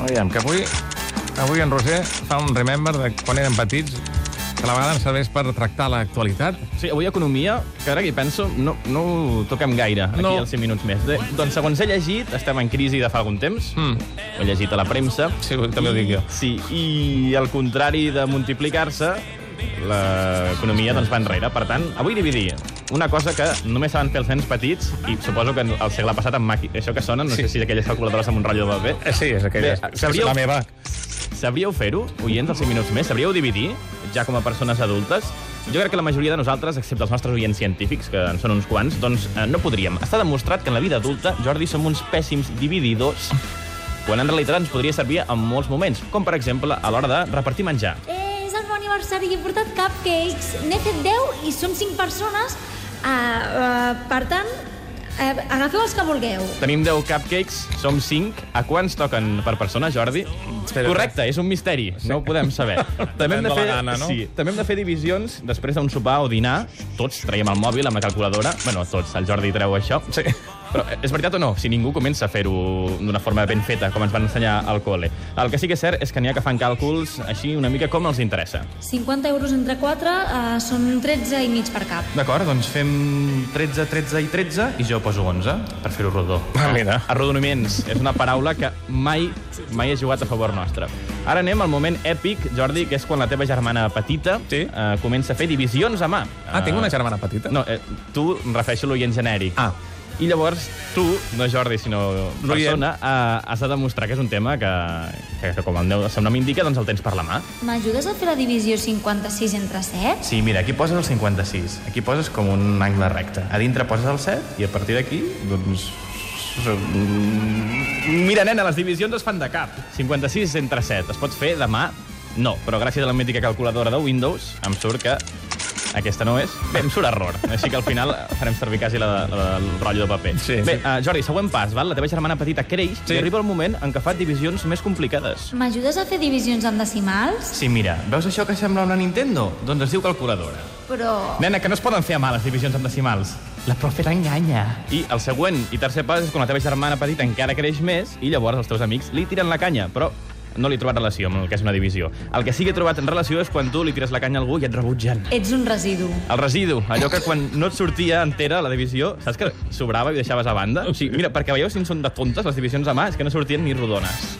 Aviam, que avui, avui en Roger fa un remember de quan érem petits, que a la vegada ens serveix per tractar l'actualitat. Sí, avui economia, que ara que hi penso, no, no ho toquem gaire, aquí No. als 5 minuts més. De, doncs segons he llegit, estem en crisi de fa algun temps, Mm. ho he llegit a la premsa. Sí, també ho dic jo. Sí, i al contrari de multiplicar-se, l'economia doncs, va enrere. Per tant, avui dividir una cosa que només saben fer els nens petits, i suposo que al segle passat amb màquina, això que sona, no Sí. sé si aquelles calculadores amb un rotllo de paper, Eh, sí, és aquella. Bé, és sabríeu- la meva. Sabríeu fer-ho, oients dels 5 minuts més? Sabríeu dividir, ja com a persones adultes? Jo crec que la majoria de nosaltres, excepte els nostres oients científics, que en són uns quants, doncs eh, no podríem. Està demostrat que en la vida adulta, Jordi, som uns pèssims divididors, quan en realitat ens podria servir en molts moments, com per exemple a l'hora de repartir menjar. Eh, és el meu aniversari i he portat cupcakes. N'he fet 10 i som 5 persones. Uh, uh, per tant, uh, agafeu els que vulgueu. Tenim 10 cupcakes, som 5. A quants toquen per persona, Jordi? Espera, Correcte, és un misteri, no ho podem saber. també, hem de fer, la gana, no? sí, també hem de fer divisions després d'un sopar o dinar. Tots traiem el mòbil amb la calculadora. Bueno, tots, el Jordi treu això. Sí. Però eh, és veritat o no? Si ningú comença a fer-ho d'una forma ben feta, com ens van ensenyar al col·le. El que sí que és cert és que n'hi ha que fan càlculs així una mica com els interessa. 50 euros entre 4 uh, són 13 i mig per cap. D'acord, doncs fem 13, 13 i 13 i jo poso 11 per fer-ho rodó. Ah, mira. Arrodoniments és una paraula que mai, mai he jugat a favor nostre. Ara anem al moment èpic, Jordi, que és quan la teva germana petita Sí. eh, comença a fer divisions a mà. Ah, tinc Eh, una germana petita? No, eh, tu em refereixo a l'oient genèric. Ah. I llavors tu, no Jordi, sinó persona, eh, has de demostrar que és un tema que, que, que com el meu nom indica, doncs el tens per la mà. M'ajudes a fer la divisió 56 entre 7? Sí, mira, aquí poses el 56. Aquí poses com un angle recte. A dintre poses el 7 i a partir d'aquí, doncs... Mira, nena, les divisions es fan de cap. 56 entre 7. Es pot fer de mà? No, però gràcies a la mítica calculadora de Windows em surt que aquesta no és. Bé, em surt error. Així que al final farem servir quasi la, la, el rotllo de paper. Sí, Bé, sí. Uh, Jordi, següent pas, val? La teva germana petita creix Sí. i arriba el moment en què fa divisions més complicades. M'ajudes a fer divisions en decimals? Sí, mira, veus això que sembla una Nintendo? Doncs es diu calculadora. Però... Nena, que no es poden fer a mà les divisions amb decimals. La profe l'enganya. I el següent i tercer pas és quan la teva germana petita encara creix més i llavors els teus amics li tiren la canya, però no li he trobat relació amb el que és una divisió. El que sí que he trobat en relació és quan tu li tires la canya a algú i et rebutgen. Ets un residu. El residu, allò que quan no et sortia entera la divisió, saps que sobrava i deixaves a banda? O sigui, mira, perquè veieu si en són de tontes les divisions a mà, és que no sortien ni rodones.